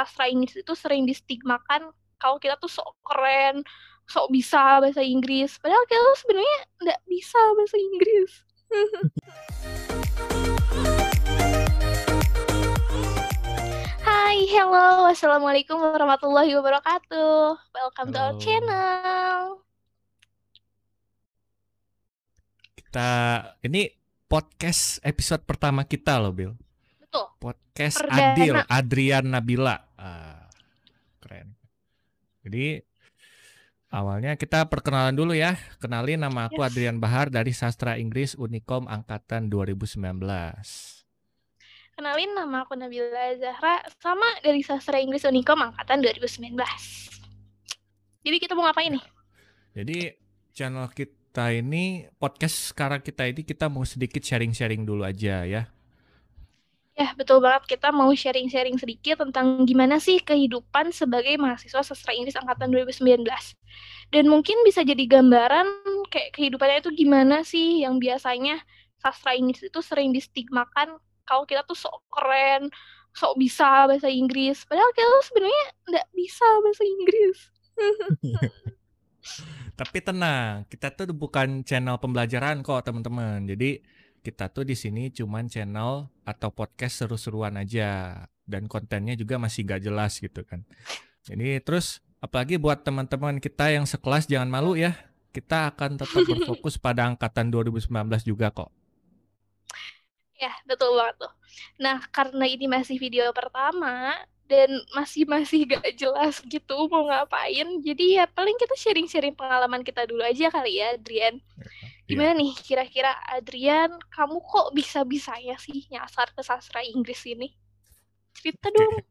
sastra Inggris itu sering distigmakan kalau kita tuh sok keren, sok bisa bahasa Inggris. Padahal kita tuh sebenarnya nggak bisa bahasa Inggris. Hai, hello, assalamualaikum warahmatullahi wabarakatuh. Welcome to our channel. Kita ini podcast episode pertama kita loh, Bill. Betul. Podcast Perdana. Adil, Adrian Nabila. Jadi awalnya kita perkenalan dulu ya. Kenalin nama aku Yes. Adrian Bahar dari Sastra Inggris Unikom angkatan 2019. Kenalin nama aku Nabila Zahra sama dari Sastra Inggris Unikom angkatan 2019. Jadi kita mau ngapain nih? Jadi channel kita ini podcast sekarang kita ini kita mau sedikit sharing-sharing dulu aja ya. Ya, betul banget. Kita mau sharing-sharing sedikit tentang gimana sih kehidupan sebagai mahasiswa sastra Inggris angkatan 2019. Dan mungkin bisa jadi gambaran kayak kehidupannya itu gimana sih yang biasanya sastra Inggris itu sering distigmakan kalau kita tuh sok keren, sok bisa bahasa Inggris. Padahal kita sebenarnya nggak bisa bahasa Inggris. Tapi tenang, kita tuh bukan channel pembelajaran kok teman-teman. Jadi kita tuh di sini cuman channel atau podcast seru-seruan aja dan kontennya juga masih gak jelas gitu kan. Jadi terus apalagi buat teman-teman kita yang sekelas jangan malu ya. Kita akan tetap berfokus pada angkatan 2019 juga kok. Ya, betul banget tuh. Nah, karena ini masih video pertama dan masih masih gak jelas gitu mau ngapain, jadi ya paling kita sharing-sharing pengalaman kita dulu aja kali ya, Adrian. Gimana nih kira-kira Adrian, kamu kok bisa-bisanya sih nyasar ke sastra Inggris ini? Cerita dong.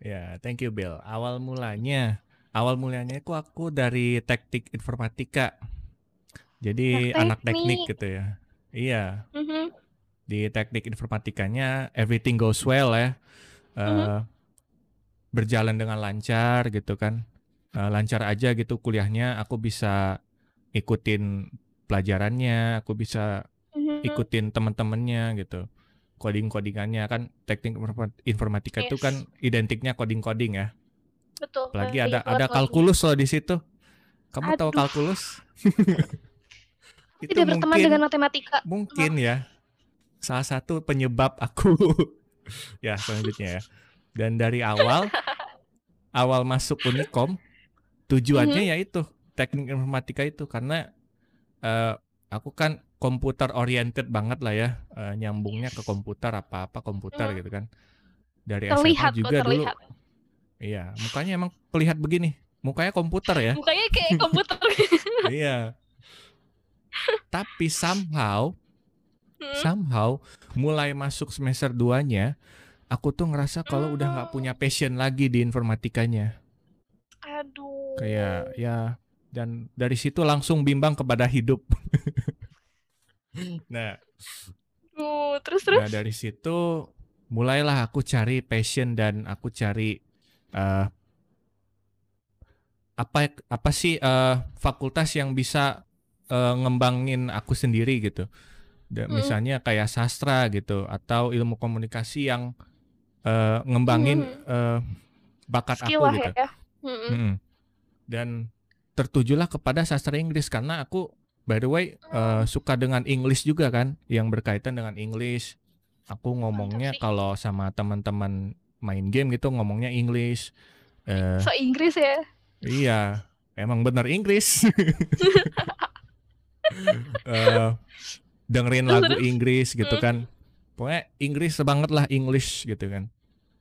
Ya, thank you Bill. Awal mulanya, awal mulanya itu aku dari teknik informatika. Jadi Anak anak teknik teknik. gitu ya. Iya. Mhm. di teknik informatikanya everything goes well ya Eh, Mhm. berjalan dengan lancar gitu kan Eh, lancar aja gitu kuliahnya aku bisa ikutin pelajarannya aku bisa Mhm. ikutin teman-temannya gitu coding codingannya kan teknik informa- informatika itu Yes. kan identiknya coding coding ya Betul. apalagi ada ada kalkulus loh di situ kamu tahu Aduh. kalkulus itu Tidak berteman mungkin dengan matematika. mungkin ya salah satu penyebab aku ya selanjutnya ya dan dari awal awal masuk Unikom tujuannya yaitu teknik informatika itu karena eh, aku kan komputer oriented banget lah ya eh, nyambungnya ke komputer apa apa komputer Hmm. gitu kan dari Terlihat SMA kok, juga dulu terlihat. iya mukanya emang terlihat begini mukanya komputer ya Mukanya kayak komputer. iya tapi somehow Hmm. somehow mulai masuk semester 2-nya aku tuh ngerasa kalau udah nggak punya passion lagi di informatikanya Aduh. kayak ya dan dari situ langsung bimbang kepada hidup nah, Aduh, terus terus. nah dari situ mulailah aku cari passion dan aku cari eh, apa apa sih eh, fakultas yang bisa eh, ngembangin aku sendiri gitu Da- Hmm. misalnya kayak sastra gitu atau ilmu komunikasi yang eh, ngembangin eh, bakat Skill aku gitu ya. Mm-mm. Mm-mm. dan tertujulah kepada sastra Inggris karena aku by the way eh, suka dengan English juga kan yang berkaitan dengan English aku ngomongnya kalau sama teman-teman main game gitu ngomongnya English Eh, So Inggris ya. iya emang bener Inggris Eh, dengerin lagu? Inggris gitu Hmm. kan pokoknya Inggris banget lah English gitu kan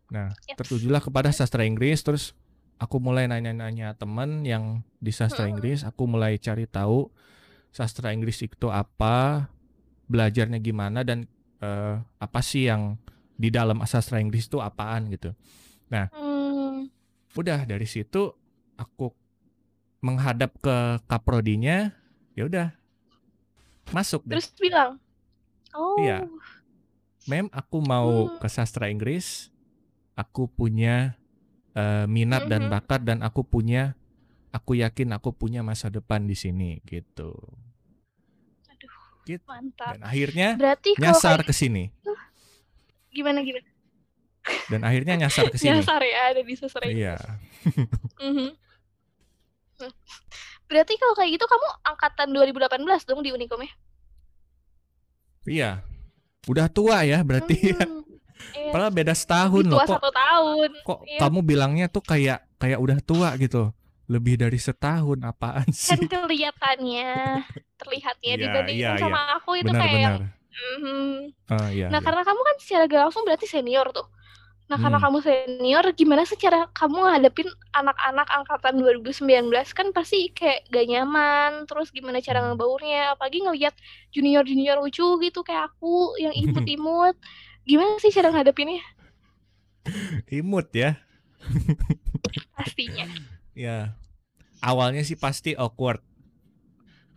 nah Yes. tertujulah kepada sastra Inggris terus aku mulai nanya-nanya temen yang di sastra. Inggris aku mulai cari tahu sastra Inggris itu apa belajarnya gimana dan eh, apa sih yang di dalam sastra Inggris itu apaan gitu Hmm. udah dari situ aku menghadap ke kaprodinya ya udah masuk deh Terus bilang, oh, Iya. mem aku mau Hmm. ke sastra Inggris aku punya eh, minat dan Mhm. bakat dan aku punya aku yakin aku punya masa depan di sini gitu aduh, Gitu. mantap. dan akhirnya Berarti nyasar ke sini gimana gimana? Dan akhirnya nyasar ke sini. Nyasar ya ada di sastra Iya. Mhm. Hmm. Berarti kalau kayak gitu kamu angkatan 2018 dong di Unikom ya? Iya. Udah tua ya berarti ya. Hmm, iya. Padahal beda setahun Lebih loh. tua Kok satu tahun. kok Iya. kamu bilangnya tuh kayak kayak udah tua gitu. Lebih dari setahun apaan Kan sih? kelihatannya, terlihatnya Iya, dibandingin iya, sama aku itu kayak yang Benar-benar. mhm. Oh iya. Nah, iya. karena kamu kan secara gak langsung berarti senior tuh. Nah, karena Hmm. kamu senior, gimana sih cara kamu ngadepin anak-anak angkatan 2019? Kan pasti kayak gak nyaman, terus gimana cara Hmm. ngebaurnya, apalagi ngelihat junior-junior lucu gitu kayak aku yang imut-imut. Gimana sih cara ngadepinnya? Imut ya. Pastinya. Ya. Awalnya sih pasti awkward.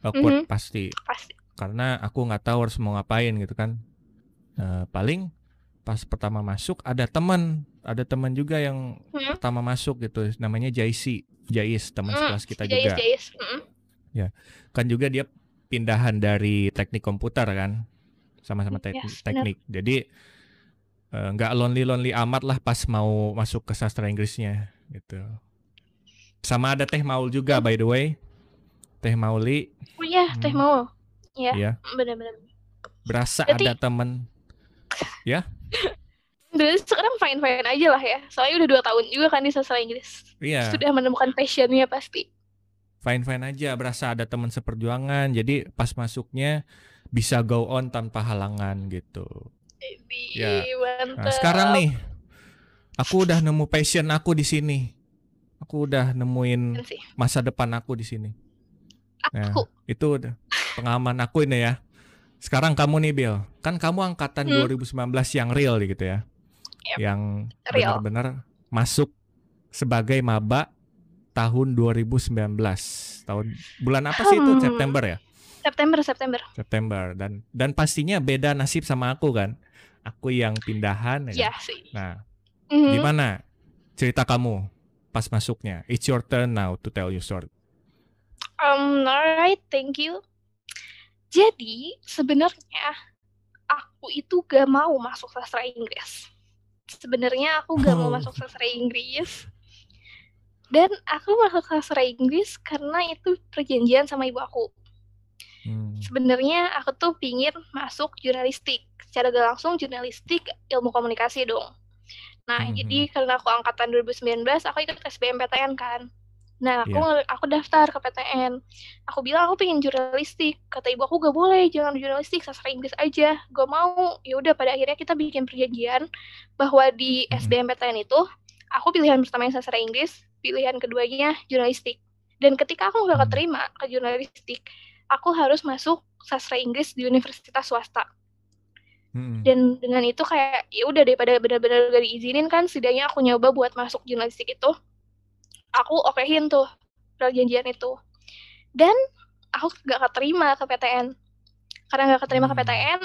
Awkward Mhm. pasti. Pasti. Karena aku nggak tahu harus mau ngapain gitu kan. Eh, paling pas pertama masuk ada teman, ada teman juga yang Hmm. pertama masuk gitu, namanya Jaisi, Jais, teman Hmm, sekelas kita Jais, juga. Jais. Mm. Kan juga dia pindahan dari teknik komputer kan, sama-sama tek- Yes, benar. teknik. Jadi eh, nggak lonely lonely amat lah pas mau masuk ke sastra Inggrisnya gitu. Sama ada Teh Maul juga by the way, Teh Mauli Oh iya, Teh Hmm. mau. Iya, ya benar-benar. berasa Berarti- ada temen Berarti sekarang fine-fine aja lah ya. Soalnya udah dua tahun juga kan di sastra Inggris. Iya, Sudah menemukan passionnya pasti. fine-fine aja, berasa ada teman seperjuangan. Jadi pas masuknya bisa go on tanpa halangan gitu. Jadi Ya. mantap. Nah, sekarang nih aku udah nemu passion aku di sini. Aku udah nemuin masa depan aku di sini. Aku. itu udah pengalaman aku ini ya. Sekarang kamu nih Bill, kan kamu angkatan Hmm. 2019 yang real gitu ya. Yap, Yang benar-benar masuk sebagai maba tahun 2019. Tahun bulan apa sih itu? Hmm. September ya? September, September. September dan dan pastinya beda nasib sama aku kan. Aku yang pindahan ya. Ya sih. Nah, Mhm. gimana cerita kamu pas masuknya? It's your turn now to tell your story. Um, alright, thank you. Jadi, sebenarnya aku itu gak mau masuk sastra Inggris. Sebenarnya aku gak mau Oh. masuk sastra Inggris. Dan aku masuk sastra Inggris karena itu perjanjian sama ibu aku. Hmm. Sebenarnya aku tuh pingin masuk jurnalistik. Secara gak langsung jurnalistik ilmu komunikasi dong. Nah, Mhm. jadi karena aku angkatan 2019, aku ikut SBMPTN kan. Nah, aku Iya. nge- aku daftar ke PTN. Aku bilang aku pengen jurnalistik. Kata ibu aku gak boleh, jangan jurnalistik, sastra Inggris aja. Gak mau. Ya udah pada akhirnya kita bikin perjanjian bahwa di Mhm. SBMPTN itu aku pilihan pertamanya sastra Inggris, pilihan keduanya jurnalistik. Dan ketika aku nggak Hmm. keterima ke jurnalistik, aku harus masuk sastra Inggris di universitas swasta. Hmm. Dan dengan itu kayak ya udah daripada benar-benar gak diizinin kan, setidaknya aku nyoba buat masuk jurnalistik itu. Aku okehin tuh perjanjian itu. Dan aku gak keterima ke PTN. Karena gak keterima ke Hmm. PTN,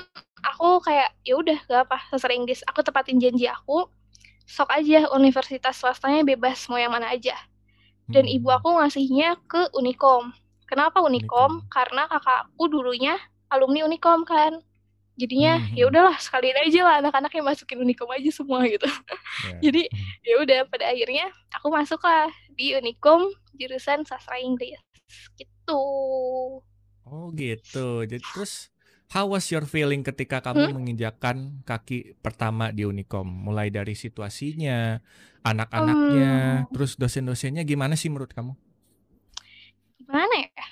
aku kayak ya udah gak apa sastra Inggris. Aku tepatin janji aku. Sok aja universitas swastanya bebas mau yang mana aja. Dan Hmm. ibu aku ngasihnya ke Unikom. Kenapa Unikom? Unikom. Karena kakak aku dulunya alumni Unikom kan. Jadinya Mhm. ya udahlah sekalian aja lah anak-anak yang masukin Unikom aja semua gitu. Ya. Jadi Hmm. ya udah pada akhirnya aku masuk lah di Unikom jurusan sastra Inggris gitu. Oh gitu. Jadi terus how was your feeling ketika kamu menginjakan kaki pertama di Unicom? Mulai dari situasinya, anak-anaknya, Hmm. terus dosen-dosennya gimana sih menurut kamu? Gimana ya?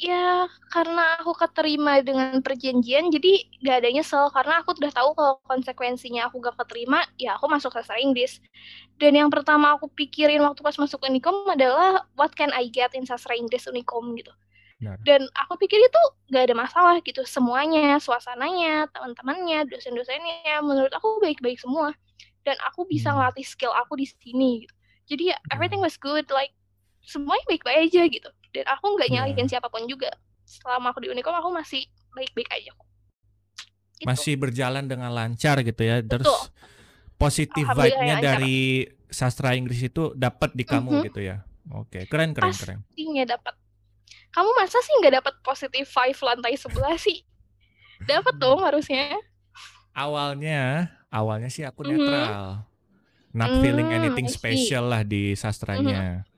Ya karena aku keterima dengan perjanjian jadi gak ada nyesel karena aku udah tahu kalau konsekuensinya aku gak keterima ya aku masuk sastra Inggris. Dan yang pertama aku pikirin waktu pas masuk Unicom adalah what can I get in sastra Inggris Unicom gitu. Benar. Dan aku pikir itu gak ada masalah gitu semuanya, suasananya, teman-temannya, dosen-dosennya menurut aku baik-baik semua. Dan aku bisa Hmm. ngelatih skill aku di sini gitu. Jadi ya everything was good like semuanya baik-baik aja gitu. Dan aku nggak Iya. nyalahin siapa pun juga. Selama aku di Unicom aku masih baik-baik aja. Gitu. Masih berjalan dengan lancar gitu ya. Terus Betul. positif Alhamdulillah vibe-nya dari sastra Inggris itu dapat di kamu Mhm. gitu ya. Oke, keren keren keren. Pastinya dapat. Kamu masa sih nggak dapat positive five lantai sebelah sih? Dapat dong harusnya. Awalnya, awalnya sih aku Mhm. netral. not feeling Hmm, anything see. special lah di sastranya. Ak-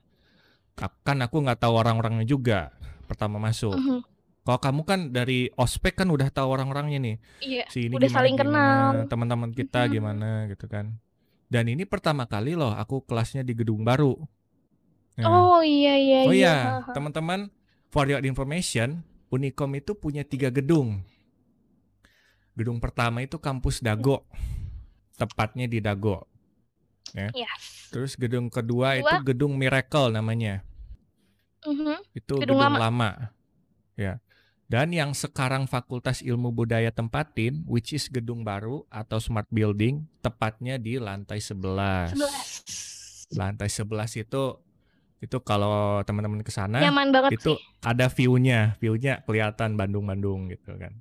Kan aku nggak tahu orang-orangnya juga pertama masuk. Mhm. Kalau kamu kan dari ospek kan udah tahu orang-orangnya nih. Iya, Si ini udah gimana saling kenal. teman-teman kita Mhm. gimana gitu kan. Dan ini pertama kali loh aku kelasnya di gedung baru. Nah, Oh iya iya oh iya. iya, teman-teman, for your information, Unicom itu punya tiga gedung. Gedung pertama itu kampus Dago, tepatnya di Dago. Yes. Terus gedung kedua Kedua? itu gedung Miracle namanya. Mhm. Itu Gedung gedung, lama. lama. Ya. Dan yang sekarang Fakultas Ilmu Budaya tempatin, which is gedung baru atau smart building, tepatnya di lantai 11. 11. Lantai 11 itu itu kalau teman-teman ke sana itu sih. ada view-nya, view-nya kelihatan Bandung-Bandung gitu kan.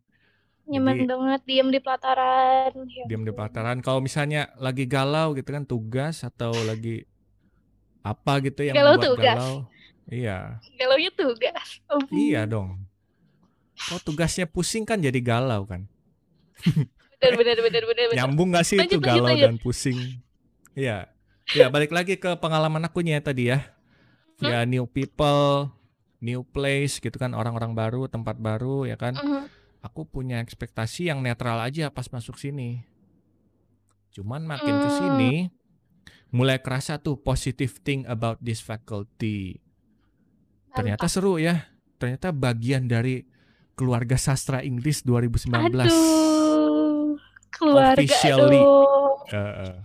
Nyaman Jadi banget diem di pelataran. Ya diam di pelataran. Kalau misalnya lagi galau gitu kan tugas atau lagi apa gitu yang Galau membuat tugas. galau. Iya. Galaunya tugas. Ampun. Iya dong. Kalau tugasnya pusing kan jadi galau kan. Bener bener bener bener bener. Nyambung gak sih itu Lanjut lanjut galau lanjut. dan pusing? Iya. Ya balik lagi ke pengalaman aku nya tadi ya. Hmm? Ya new people, new place gitu kan orang-orang baru, tempat baru ya kan. Mhm. Aku punya ekspektasi yang netral aja pas masuk sini. Cuman makin ke Hmm. sini mulai kerasa tuh positive thing about this faculty. Ternyata seru ya. Ternyata bagian dari keluarga sastra Inggris 2019. Aduh. Keluarga Officially. aduh.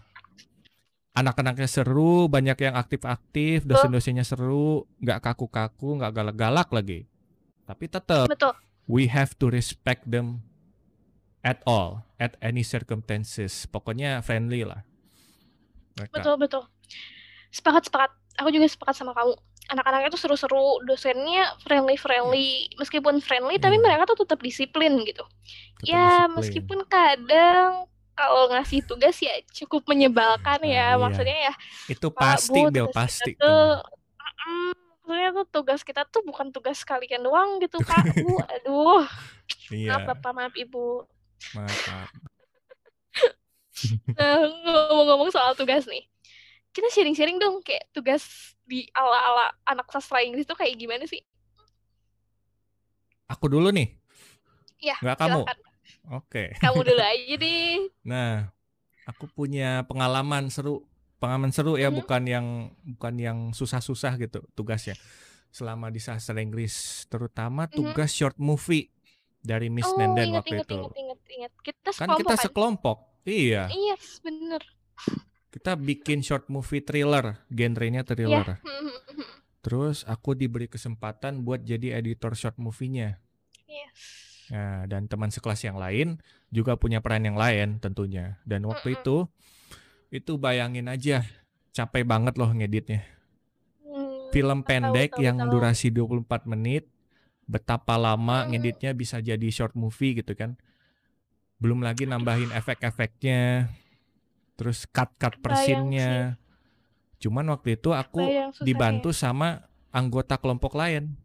Anak-anaknya seru, banyak yang aktif-aktif, dosen-dosennya seru, nggak kaku-kaku, nggak galak-galak lagi. Tapi tetap Betul. We have to respect them at all, at any circumstances. Pokoknya friendly lah. Mereka. Betul betul. Sepakat sepakat. Aku juga sepakat sama kamu. Anak-anaknya tuh seru-seru, dosennya friendly-friendly. Meskipun friendly, tapi Iya. mereka tuh tetap disiplin gitu. Tetap Ya, disiplin. meskipun kadang kalau ngasih tugas ya cukup menyebalkan Nah, ya. iya. Maksudnya ya, Itu pasti, Bu, Bel, pasti. tuh, mm, maksudnya tuh tugas kita tuh bukan tugas kalian doang gitu, Pak, Bu. Aduh, Iya, maaf Bapak, maaf Ibu. maaf, maaf. Nah, ngomong-ngomong soal tugas nih, kita sharing-sharing dong kayak tugas di ala-ala anak sastra Inggris tuh kayak gimana sih? Aku dulu nih, Ya, nggak kamu? Oke. Kamu dulu aja deh. Nah, aku punya pengalaman seru, pengalaman seru ya, Mhm. bukan yang bukan yang susah-susah gitu tugasnya. Selama di sastra Inggris, terutama tugas short movie dari Miss Oh, Nenden inget, waktu inget, itu. inget, inget, inget. Kita Kan sekelompok kita kan? sekelompok. Iya, Iya, bener. kita bikin short movie thriller, genrenya thriller. Terus aku diberi kesempatan buat jadi editor short movie-nya. Yes. Nah, dan teman sekelas yang lain juga punya peran yang lain tentunya. Dan waktu Mm-mm. itu itu bayangin aja capek banget loh ngeditnya. Hmm, Film tahu, pendek tahu, yang tahu. durasi 24 menit, betapa lama Hmm. ngeditnya bisa jadi short movie gitu kan. Belum lagi nambahin efek-efeknya. Terus cut-cut persinnya. Cuman waktu itu aku dibantu sama anggota kelompok lain.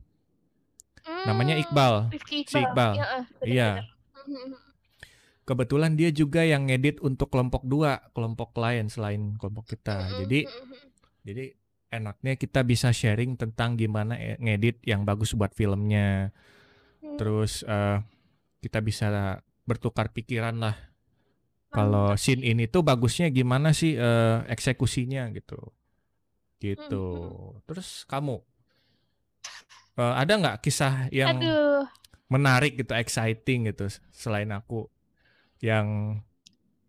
Namanya Hmm, Iqbal. Rifki Si Iqbal. Ya, Iya. Kebetulan dia juga yang ngedit untuk kelompok dua, kelompok lain selain kelompok kita. Jadi jadi enaknya kita bisa sharing tentang gimana e- ngedit yang bagus buat filmnya. Hmm, Terus eh, kita bisa bertukar pikiran lah. Kalau mantap. scene ini tuh bagusnya gimana sih eh, eksekusinya gitu. Gitu. Mhm. Terus kamu eh, ada nggak kisah yang Aduh, menarik gitu, exciting gitu selain aku yang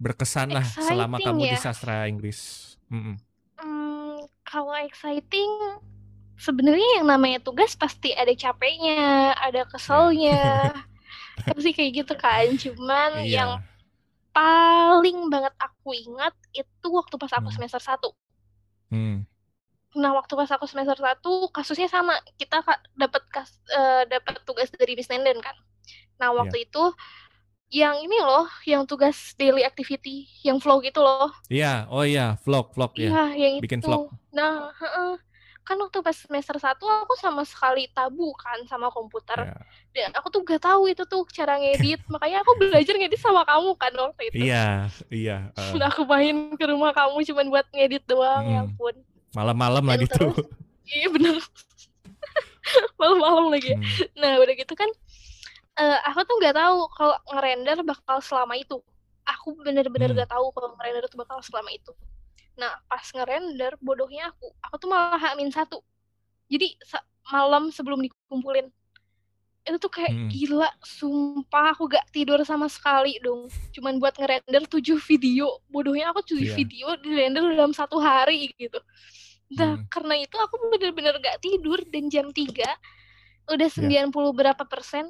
berkesan lah selama Exciting kamu di ya? sastra Inggris. Mm-mm. hmm, kalau exciting, sebenarnya yang namanya tugas pasti ada capeknya, ada keselnya, pasti kayak gitu kan. Cuman yang Iya. paling banget aku ingat itu waktu pas aku Hmm. semester 1. Hmm. Nah, waktu pas aku semester 1 kasusnya sama. Kita dapat kas eh, dapat tugas dari Miss Nenden kan. Nah, Iya. waktu itu yang ini loh, yang tugas daily activity, yang flow gitu loh. Iya, oh iya, vlog, vlog ya. Iya, yang Bikin itu. vlog. Nah, heeh. kan waktu pas semester satu aku sama sekali tabu kan sama komputer Ya. dan aku tuh gak tahu itu tuh cara ngedit makanya aku belajar ngedit sama kamu kan waktu itu Iya, iya. eh, Udah aku main ke rumah kamu cuman buat ngedit doang ya Mm. ampun malam-malam lagi tuh. terus- iya bener malam-malam lagi. Hmm, nah udah gitu kan eh, aku tuh nggak tahu kalau ngerender bakal selama itu aku bener-bener Hmm. gak tahu kalau ngerender tuh bakal selama itu nah pas ngerender bodohnya aku aku tuh malah hamin satu jadi sa- malam sebelum dikumpulin itu tuh kayak Hmm. gila sumpah aku gak tidur sama sekali dong cuman buat ngerender tujuh video bodohnya aku tujuh Iya. video di render dalam satu hari gitu nah Hmm. karena itu aku bener-bener gak tidur dan jam 3 udah Iya. 90 berapa persen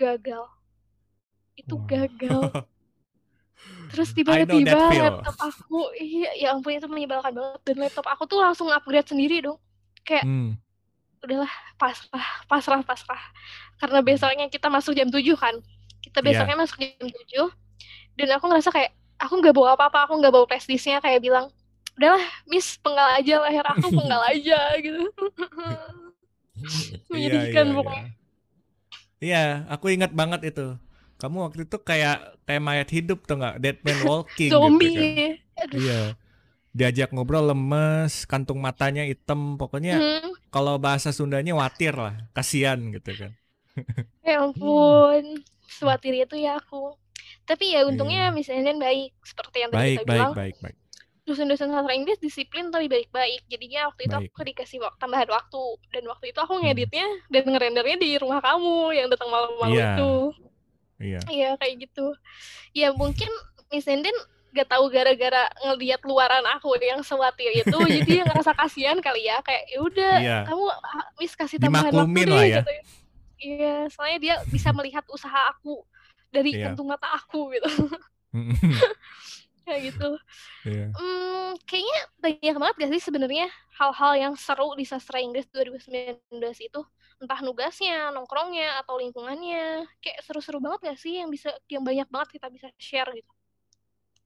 gagal. Itu Wah. gagal. Terus tiba-tiba laptop aku iya ya ampun itu menyebalkan banget. Dan laptop aku tuh langsung upgrade sendiri dong. Kayak Hmm, udahlah pasrah pasrah pasrah. Karena besoknya kita masuk jam 7 kan. Kita Iya. besoknya masuk jam 7 dan aku ngerasa kayak aku nggak bawa apa-apa aku nggak bawa flash disknya. Kayak bilang udahlah miss penggal aja leher aku penggal aja gitu. Iya, menyedihkan iya, pokoknya. iya. Iya, aku ingat banget itu. Kamu waktu itu kayak kayak mayat hidup tuh nggak? Dead man walking gitu zombie kan. Aduh. Iya. Diajak ngobrol lemes, kantung matanya hitam, pokoknya Hmm, kalau bahasa Sundanya watir lah, kasihan gitu kan. ya ampun sewatir itu ya aku tapi ya untungnya Iya. misalnya baik seperti yang tadi Baik, kita baik, bilang baik, baik. Dosen-dosen sastra Inggris disiplin tapi baik-baik jadinya waktu itu Baik. aku dikasih wak- tambahan waktu dan waktu itu aku Hmm. ngeditnya dan ngerendernya di rumah kamu yang datang malam-malam Iya. itu Iya. iya kayak gitu ya mungkin Miss Enden gak tahu gara-gara ngelihat luaran aku yang sewatir itu jadi dia ngerasa kasihan kali ya kayak ya udah Iya. kamu ah, Miss kasih tambahan waktu deh lah ya. gitu iya soalnya dia bisa melihat usaha aku dari Iya. kantung mata aku gitu kayak gitu Iya. Hmm, kayaknya banyak banget gak sih sebenarnya hal-hal yang seru di sastra Inggris 2019 itu entah nugasnya, nongkrongnya atau lingkungannya kayak seru-seru banget gak sih yang bisa yang banyak banget kita bisa share gitu.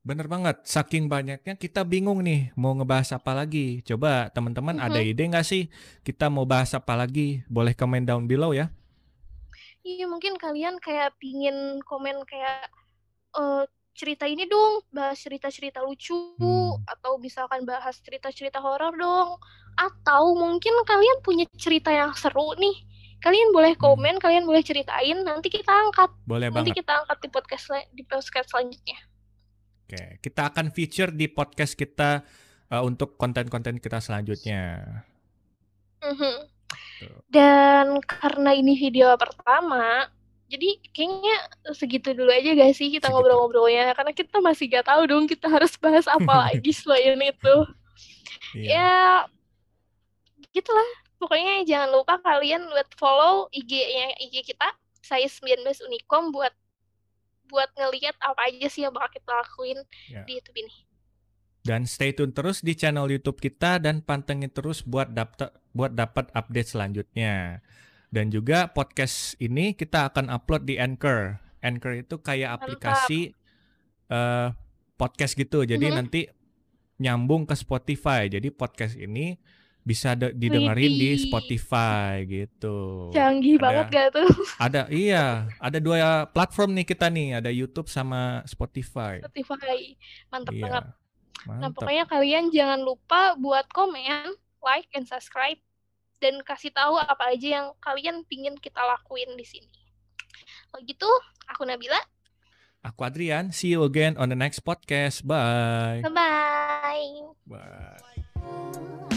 Bener banget, saking banyaknya kita bingung nih mau ngebahas apa lagi. Coba teman-teman ada Mhm. ide nggak sih kita mau bahas apa lagi? Boleh komen down below ya. Iya mungkin kalian kayak pingin komen kayak eh, cerita ini dong, bahas cerita-cerita lucu Hmm. atau misalkan bahas cerita-cerita horor dong. Atau mungkin kalian punya cerita yang seru nih. Kalian boleh Hmm. komen, kalian boleh ceritain, nanti kita angkat. Boleh Nanti banget. kita angkat di podcast di podcast selanjutnya. Oke, kita akan feature di podcast kita uh, untuk konten-konten kita selanjutnya. Mhm. Tuh. Dan karena ini video pertama, jadi kayaknya segitu dulu aja gak sih kita ngobrol-ngobrolnya karena kita masih gak tahu dong kita harus bahas apa lagi selain itu. Iya. Ya gitulah. Pokoknya jangan lupa kalian buat follow IG-nya IG kita saya 19 Unicom buat buat ngelihat apa aja sih yang bakal kita lakuin Ya. di YouTube ini. Dan stay tune terus di channel YouTube kita dan pantengin terus buat dapat buat dapat update selanjutnya. Dan juga podcast ini kita akan upload di Anchor. Anchor itu kayak aplikasi eh, podcast gitu. Jadi Mhm. nanti nyambung ke Spotify. Jadi podcast ini bisa de- didengerin di Widih. Spotify gitu. Canggih Ada- banget gak tuh Ada iya, ada dua platform nih kita nih, ada YouTube sama Spotify. Spotify. Mantap Iya. banget. Nah, Mantap. pokoknya kalian jangan lupa buat komen, like, and subscribe, dan kasih tahu apa aja yang kalian pingin kita lakuin di sini. Kalau gitu, aku Nabila. Aku Adrian, see you again on the next podcast. Bye. Bye-bye. Bye.